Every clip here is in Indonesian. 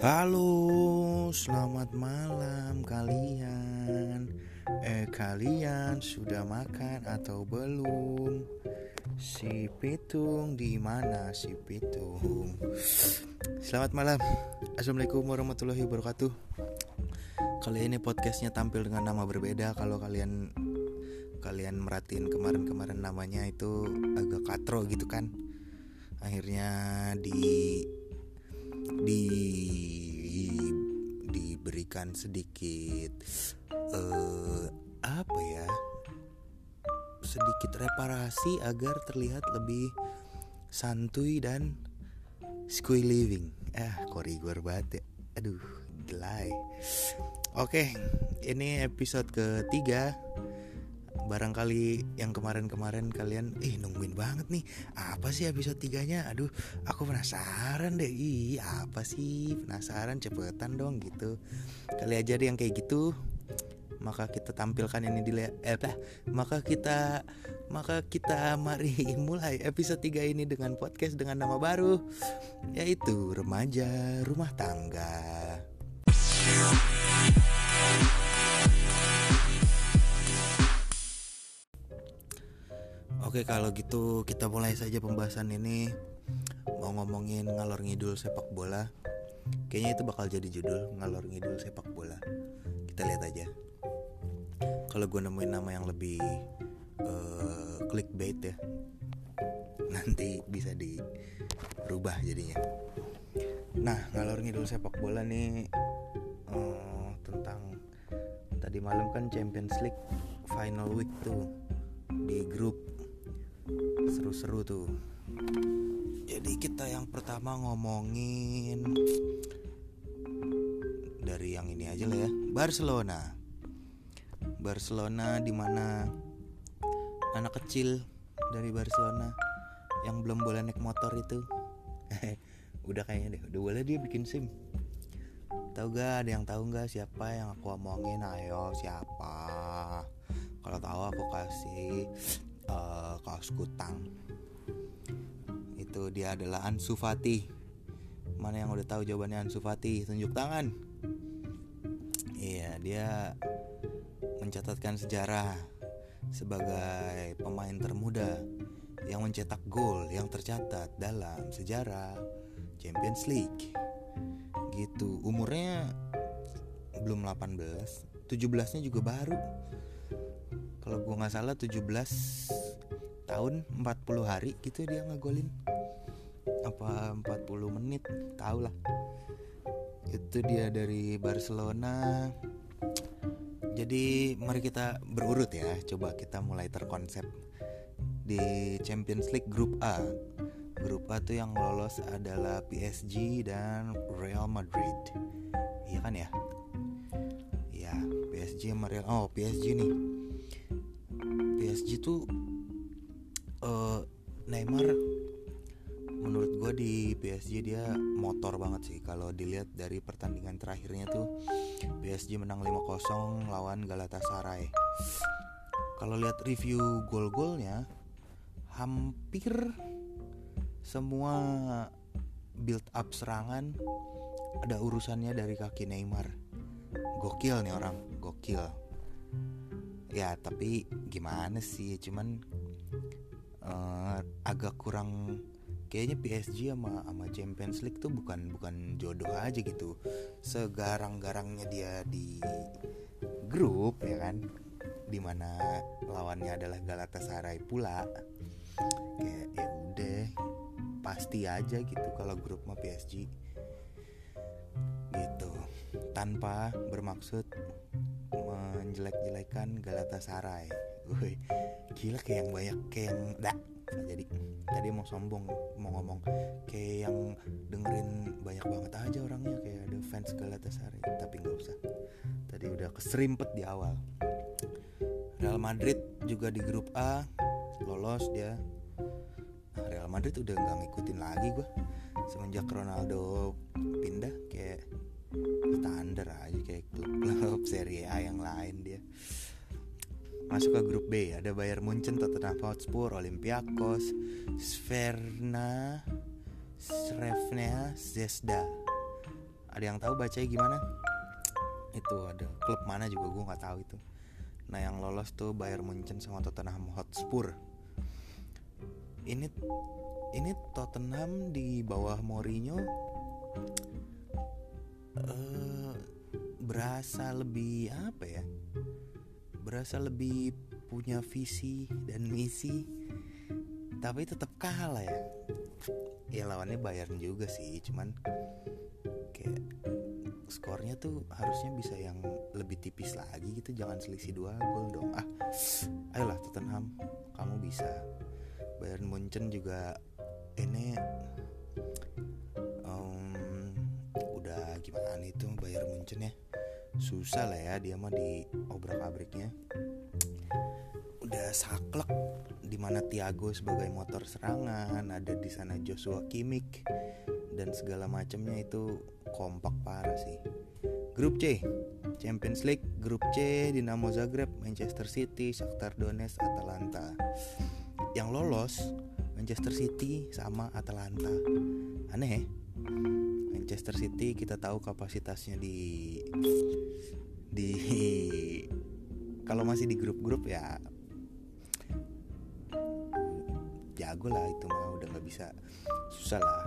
Halo, selamat malam kalian. Eh, kalian sudah makan atau belum? Si Pitung di mana si Pitung? Selamat malam. Assalamualaikum warahmatullahi wabarakatuh. Kali ini podcastnya tampil dengan nama berbeda. Kalau kalian kalian merhatiin kemarin-kemarin namanya itu agak katro gitu kan. Akhirnya di di diberikan sedikit uh, apa ya sedikit reparasi agar terlihat lebih santuy dan squee living. Ah korigor banget ya aduh gelai. Oke ini episode ketiga barangkali yang kemarin-kemarin kalian ih nungguin banget nih. Apa sih episode tiganya? Aduh aku penasaran deh. Ih apa sih? Penasaran cepetan dong gitu. Kali aja deh yang kayak gitu. Maka kita tampilkan ini di eh maka kita maka kita mari mulai episode 3 ini dengan podcast dengan nama baru yaitu remaja rumah tangga Oke kalau gitu kita mulai saja pembahasan ini. Mau ngomongin ngalor ngidul sepak bola. Kayaknya itu bakal jadi judul ngalor ngidul sepak bola. Kita lihat aja. Kalau gue nemuin nama yang lebih uh, clickbait ya Nanti bisa dirubah jadinya. Nah ngalor ngidul sepak bola nih uh, Tentang Tadi malam kan Champions League Final week tuh di grup seru-seru tuh. Jadi kita yang pertama ngomongin dari yang ini aja lah ya. Barcelona. Barcelona di mana anak kecil dari Barcelona yang belum boleh naik motor itu. Udah kayaknya deh udah boleh dia bikin sim. Tahu gak ada yang tahu nggak siapa yang aku omongin? Ayo siapa? Kalau tahu aku kasih uh, kaos kutang. Itu dia adalah Ansu Fati. Mana yang udah tahu jawabannya Ansu Fati? Tunjuk tangan. Iya dia mencatatkan sejarah sebagai pemain termuda yang mencetak gol yang tercatat dalam sejarah Champions League. Gitu. Umurnya belum 18 17 nya juga baru. Kalau gue nggak salah 17 tahun 40 hari gitu dia ngegolin. Apa 40 menit tau lah. Itu dia dari Barcelona. Jadi mari kita berurut ya. Coba kita mulai terkonsep di Champions League Grup A. Grup A tuh yang lolos adalah PSG dan Real Madrid. Iya kan ya? Ya PSG sama Real oh PSG nih. PSG tuh uh, Neymar menurut gue di PSG dia motor banget sih. Kalau dilihat dari pertandingan terakhirnya tuh PSG menang 5-0 lawan Galatasaray. Kalau lihat review gol-golnya hampir semua build up serangan ada urusannya dari kaki Neymar. Gokil nih orang gokil. Ya tapi gimana sih? Cuman uh, agak kurang kayaknya PSG sama sama Champions League tuh bukan bukan jodoh aja gitu. Segarang-garangnya dia di grup ya kan? Di mana lawannya adalah Galatasaray pula. Kayak ya udah pasti aja gitu kalau grup mah PSG gitu. Tanpa bermaksud menjelek-jelekan Galatasaray. Woi, gila kayak yang banyak kayak yang dak jadi. Tadi mau sombong mau ngomong. Kayak yang dengerin banyak banget aja orangnya kayak ada fans Galatasaray. Tapi nggak usah. Tadi udah keserimpet di awal. Real Madrid juga di grup A lolos dia. Nah, Real Madrid udah nggak ngikutin lagi gue semenjak Ronaldo pindah standar aja kayak klub-klub Serie A yang lain dia. Masuk ke grup B ada Bayern Munchen, Tottenham Hotspur, Olympiakos, Sverna, Srevna, Zesda. ada yang tahu bacanya gimana? Itu ada klub mana juga gue nggak tahu itu. Nah yang lolos tuh Bayern Munchen sama Tottenham Hotspur. Ini ini Tottenham di bawah Mourinho uh, berasa lebih apa ya? Berasa lebih punya visi dan misi tapi tetap kalah ya. Ya lawannya Bayern juga sih cuman kayak skornya tuh harusnya bisa yang lebih tipis lagi gitu. Jangan selisih dua gol dong. Ah ayolah Tottenham. Kamu bisa. Bayern Munchen juga ini Munchen ya susah lah ya dia mah di obrak abriknya udah saklek di mana Thiago sebagai motor serangan ada di sana Joshua Kimmich dan segala macamnya itu kompak parah sih. Grup C, Champions League, Grup C, Dinamo Zagreb, Manchester City, Shakhtar Donetsk, Atalanta. Yang lolos Manchester City sama Atalanta. Aneh ya? Manchester City kita tahu kapasitasnya di di kalau masih di grup-grup ya jago lah itu mah udah nggak bisa susah lah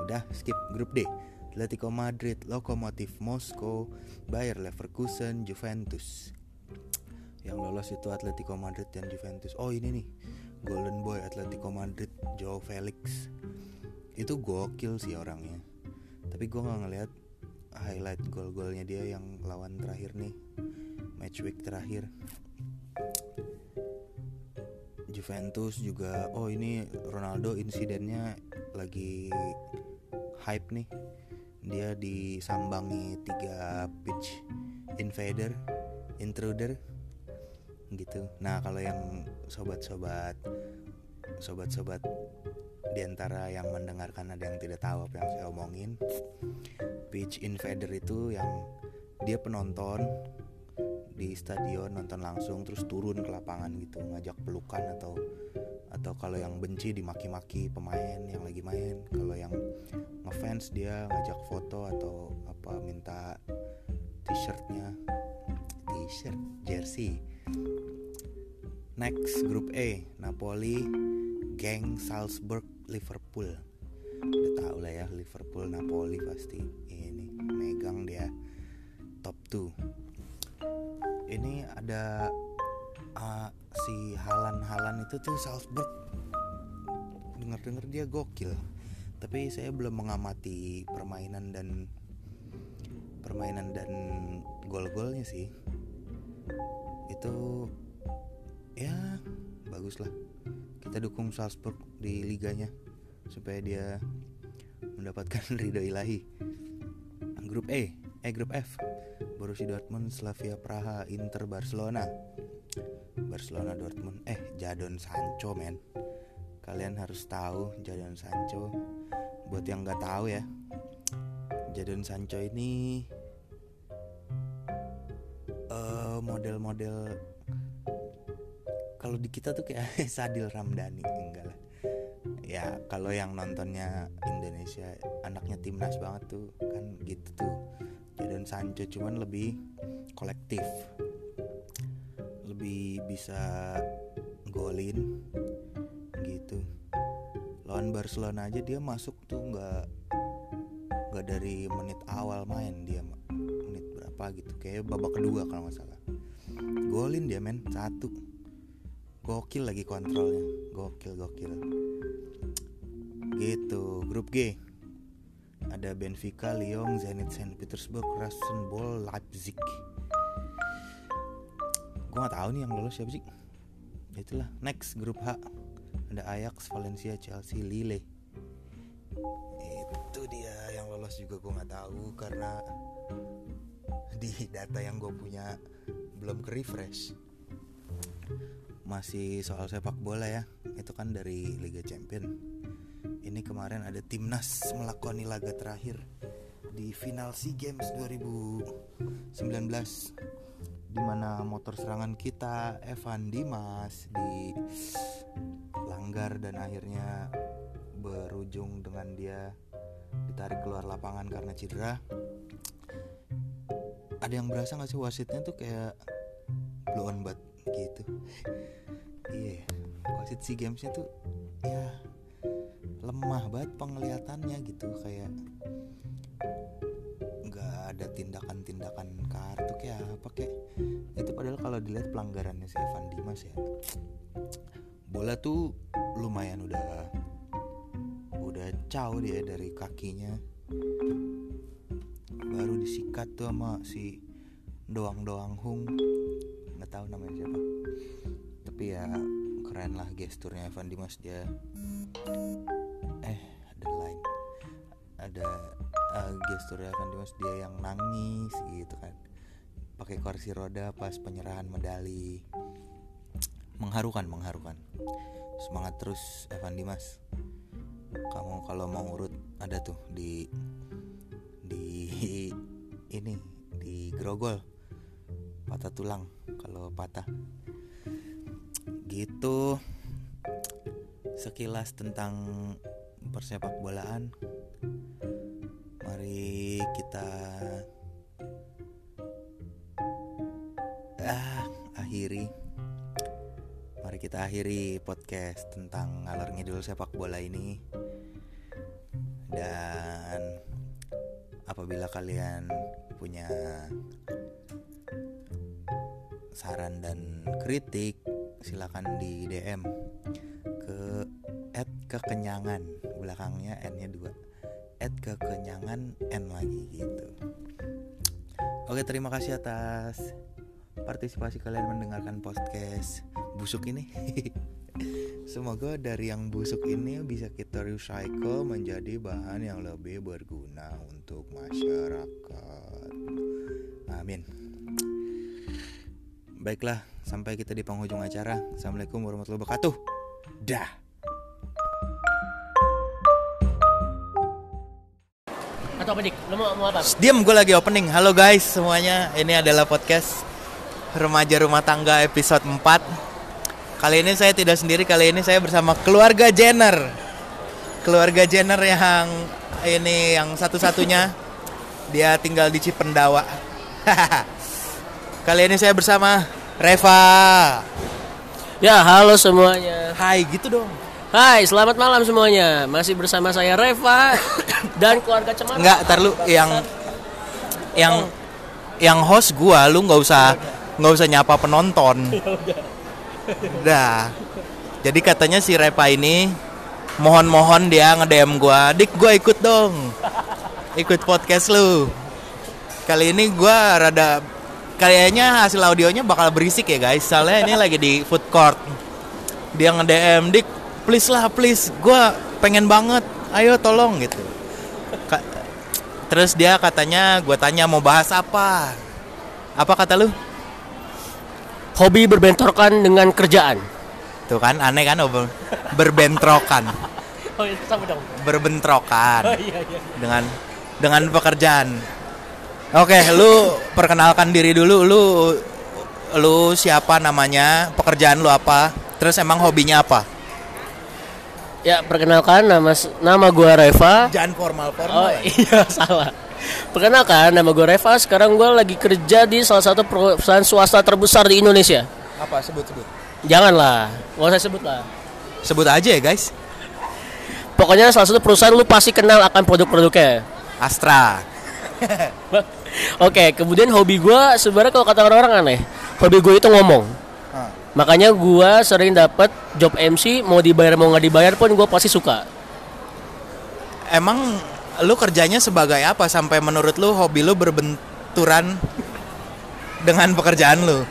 udah skip grup D Atletico Madrid, Lokomotiv Moskow, Bayer Leverkusen, Juventus. Yang lolos itu Atletico Madrid dan Juventus. Oh ini nih, Golden Boy Atletico Madrid, Joe Felix. Itu gokil sih orangnya. Tapi gue nggak ngeliat highlight gol-golnya dia yang lawan terakhir nih, match week terakhir. Juventus juga, oh ini Ronaldo insidennya lagi hype nih dia disambangi tiga pitch invader intruder gitu nah kalau yang sobat-sobat sobat-sobat di antara yang mendengarkan ada yang tidak tahu apa yang saya omongin pitch invader itu yang dia penonton di stadion nonton langsung terus turun ke lapangan gitu ngajak pelukan atau atau kalau yang benci dimaki-maki pemain yang lagi main. Kalau yang ngefans dia ngajak foto atau apa minta t-shirtnya t-shirt jersey. Next grup A Napoli Geng Salzburg Liverpool. Udah tau lah ya Liverpool Napoli pasti ini megang dia top 2 ini ada uh, si Halan-Halan itu tuh Salzburg. Dengar-dengar dia gokil. Tapi saya belum mengamati permainan dan permainan dan gol-golnya sih. Itu ya bagus lah. Kita dukung Salzburg di liganya supaya dia mendapatkan ridho ilahi. Grup E eh grup F Borussia Dortmund Slavia Praha Inter Barcelona. Barcelona Dortmund. Eh Jadon Sancho men. Kalian harus tahu Jadon Sancho. Buat yang nggak tahu ya Jadon Sancho ini uh, model-model kalau di kita tuh kayak Sadil Ramdhani enggak lah. Ya kalau yang nontonnya Indonesia anaknya timnas banget tuh kan gitu tuh. Jadon Sancho cuman lebih kolektif. Lebih bisa golin gitu. Lawan Barcelona aja dia masuk tuh nggak nggak dari menit awal main dia menit berapa gitu. Kayak babak kedua kalau nggak salah. Golin dia men. Satu gokil lagi kontrolnya. Gokil gokil. Gitu grup G. Ada Benfica, Lyon, Zenit Saint Petersburg, Rasenball, Leipzig. Gue nggak tahu nih yang lolos siapa sih. Itulah next grup H. Ada Ajax Valencia Chelsea Lille. Itu dia yang lolos juga gue nggak tahu karena di data yang gue punya belum ke refresh masih soal sepak bola ya. Itu kan dari Liga Champion. Ini kemarin ada timnas melakoni laga terakhir di final SEA Games 2019 di mana motor serangan kita Evan Dimas di langgar dan akhirnya berujung dengan dia ditarik keluar lapangan karena cedera. Ada yang berasa nggak sih wasitnya tuh kayak blow on bat gitu. Iya wasit si gamesnya tuh ya lemah banget penglihatannya gitu kayak nggak ada tindakan-tindakan kartu kayak apa kayak itu padahal kalau dilihat pelanggarannya si Evan Dimas ya bola tuh lumayan udah udah caw dia dari kakinya. Baru disikat tuh sama si doang-doang hung nggak tahu namanya siapa. Tapi ya keren lah gesturnya Evan Dimas dia eh ada lain ada uh, gestur Evan Dimas dia yang nangis gitu kan. Pakai kursi roda pas penyerahan medali. Mengharukan mengharukan. Semangat terus Evan Dimas. Kamu kalau mau urut ada tuh di di ini di grogol patah tulang kalau patah. Gitu. Sekilas tentang persepak bolaan. Mari kita ah akhiri. Mari kita akhiri podcast tentang ngalor ngidul sepak bola ini. Dan apabila kalian punya saran dan kritik silakan di DM ke at kekenyangan belakangnya n-nya dua at kekenyangan n lagi gitu. Oke terima kasih atas partisipasi kalian mendengarkan podcast busuk ini. Semoga dari yang busuk ini bisa kita recycle menjadi bahan yang lebih berguna untuk masyarakat. Amin baiklah sampai kita di penghujung acara. Assalamualaikum warahmatullahi wabarakatuh. Dah. Atau apa dik? Lo mau, mau apa? Diam gue lagi opening. Halo guys semuanya. Ini adalah podcast Remaja Rumah Tangga episode 4 Kali ini saya tidak sendiri. Kali ini saya bersama keluarga Jenner. Keluarga Jenner yang Ini yang satu-satunya. Dia tinggal di Cipendawa. Kali ini saya bersama Reva Ya halo semuanya Hai gitu dong Hai selamat malam semuanya Masih bersama saya Reva Dan keluarga Cemara Enggak, ntar lu yang yang yang host gua lu nggak usah nggak usah nyapa penonton. Dah. Jadi katanya si Repa ini mohon-mohon dia nge-DM gua, "Dik, gua ikut dong." Ikut podcast lu. Kali ini gua rada kayaknya hasil audionya bakal berisik ya guys. Soalnya ini lagi di food court. Dia nge-DM, "Dik, please lah, please. Gua pengen banget. Ayo tolong gitu." Ka- Terus dia katanya, gue tanya mau bahas apa? Apa kata lu? Hobi berbentrokan dengan kerjaan Tuh kan aneh kan berbentrokan, Oh iya sama dong berbentrokan iya iya dengan dengan pekerjaan. Oke, lu perkenalkan diri dulu. Lu lu siapa namanya? Pekerjaan lu apa? Terus emang hobinya apa? Ya perkenalkan nama nama gue Reva Jangan formal Oh formal. iya salah Perkenalkan nama gue Reva Sekarang gue lagi kerja di salah satu perusahaan swasta terbesar di Indonesia Apa sebut sebut? Janganlah Gak usah sebut lah Sebut aja ya guys. Pokoknya salah satu perusahaan lu pasti kenal akan produk-produknya Astra. Oke, kemudian hobi gue sebenarnya kalau kata orang-orang aneh, hobi gue itu ngomong. Ah. Makanya gue sering dapat job MC, mau dibayar mau nggak dibayar pun gue pasti suka. Emang lu kerjanya sebagai apa sampai menurut lu hobi lu berbenturan dengan pekerjaan lu?